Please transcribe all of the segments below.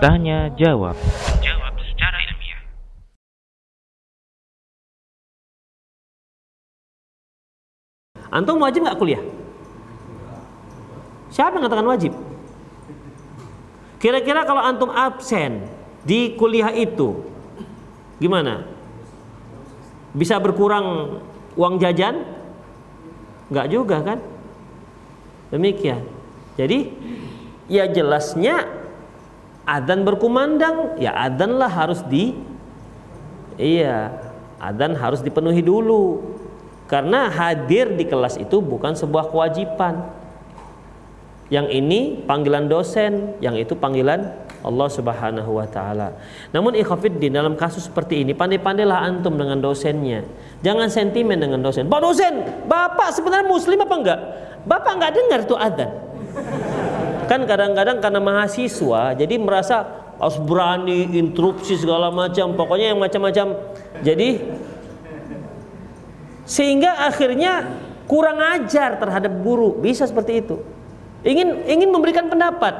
Tanya jawab. Jawab secara ilmiah. Antum wajib nggak kuliah? Siapa yang mengatakan wajib? Kira-kira kalau antum absen di kuliah itu, gimana? Bisa berkurang uang jajan? Nggak juga kan? Demikian. Jadi ya jelasnya adzan berkumandang, ya adzanlah harus di iya, adzan harus dipenuhi dulu. Karena hadir di kelas itu bukan sebuah kewajiban. Yang ini panggilan dosen, yang itu panggilan Allah Subhanahu wa taala. Namun ikhwafiddin dalam kasus seperti ini pandai-pandailah antum dengan dosennya. Jangan sentimen dengan dosen. Pak dosen, Bapak sebenarnya muslim apa enggak? Bapak enggak dengar tuh adzan. Kan kadang-kadang karena mahasiswa jadi merasa harus berani interupsi segala macam, pokoknya yang macam-macam. Jadi sehingga akhirnya kurang ajar terhadap guru bisa seperti itu ingin ingin memberikan pendapat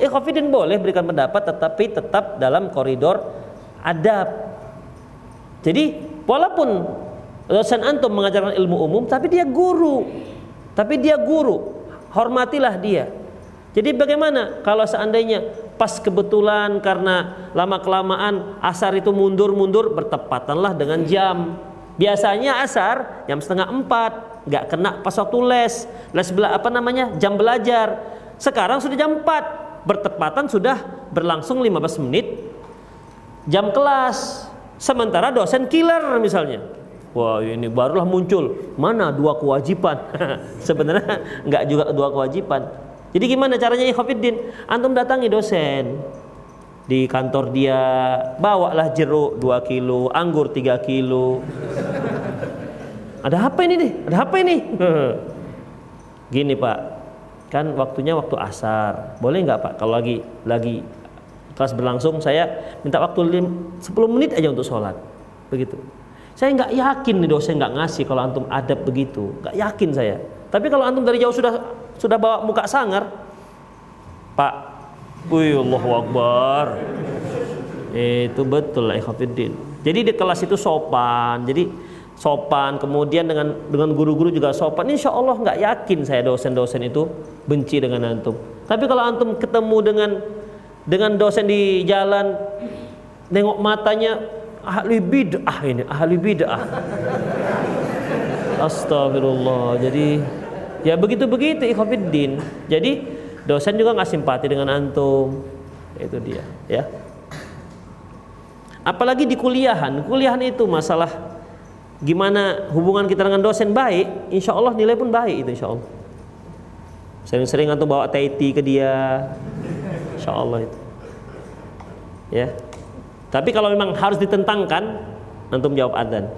ikhafidin boleh berikan pendapat tetapi tetap dalam koridor adab. Jadi walaupun dosen antum mengajarkan ilmu umum tapi dia guru. Tapi dia guru. Hormatilah dia. Jadi bagaimana kalau seandainya pas kebetulan karena lama kelamaan asar itu mundur-mundur bertepatanlah dengan jam. Biasanya asar jam setengah empat, nggak kena pas waktu les, les bela, apa namanya? Jam belajar. Sekarang sudah jam empat, bertepatan sudah berlangsung 15 menit jam kelas. Sementara dosen killer misalnya. Wah ini barulah muncul mana dua kewajiban. Sebenarnya nggak juga dua kewajiban. Jadi gimana caranya Ikhwafiddin? Antum datangi dosen, di kantor dia bawalah jeruk 2 kilo anggur 3 kilo ada apa ini nih ada apa ini gini pak kan waktunya waktu asar. Boleh nggak pak? Kalau lagi lagi kelas berlangsung saya minta waktu 10 menit aja untuk sholat. Begitu. Saya nggak yakin nih dosen nggak ngasih kalau antum adab begitu. Nggak yakin saya. Tapi kalau antum dari jauh sudah sudah bawa muka sangar pak Wih Allahu Akbar. Itu betul lah Jadi di kelas itu sopan. Jadi sopan Kemudian dengan dengan guru-guru juga sopan. Insya Allah nggak yakin saya dosen-dosen itu Benci dengan antum. Tapi kalau antum ketemu dengan Dengan dosen di jalan Nengok matanya Ahli bid'ah ini Ahli bid'ah. Astagfirullah. Jadi Ya begitu-begitu ikhafidin Jadi dosen juga nggak simpati dengan antum. Itu dia ya. Apalagi di kuliahan. Kuliahan itu masalah gimana hubungan kita dengan dosen? Baik. Insya Allah nilai pun baik itu insya Allah sering-sering antum bawa taiti ke dia. Insya Allah itu. Ya. Tapi kalau memang harus ditentangkan antum jawab adan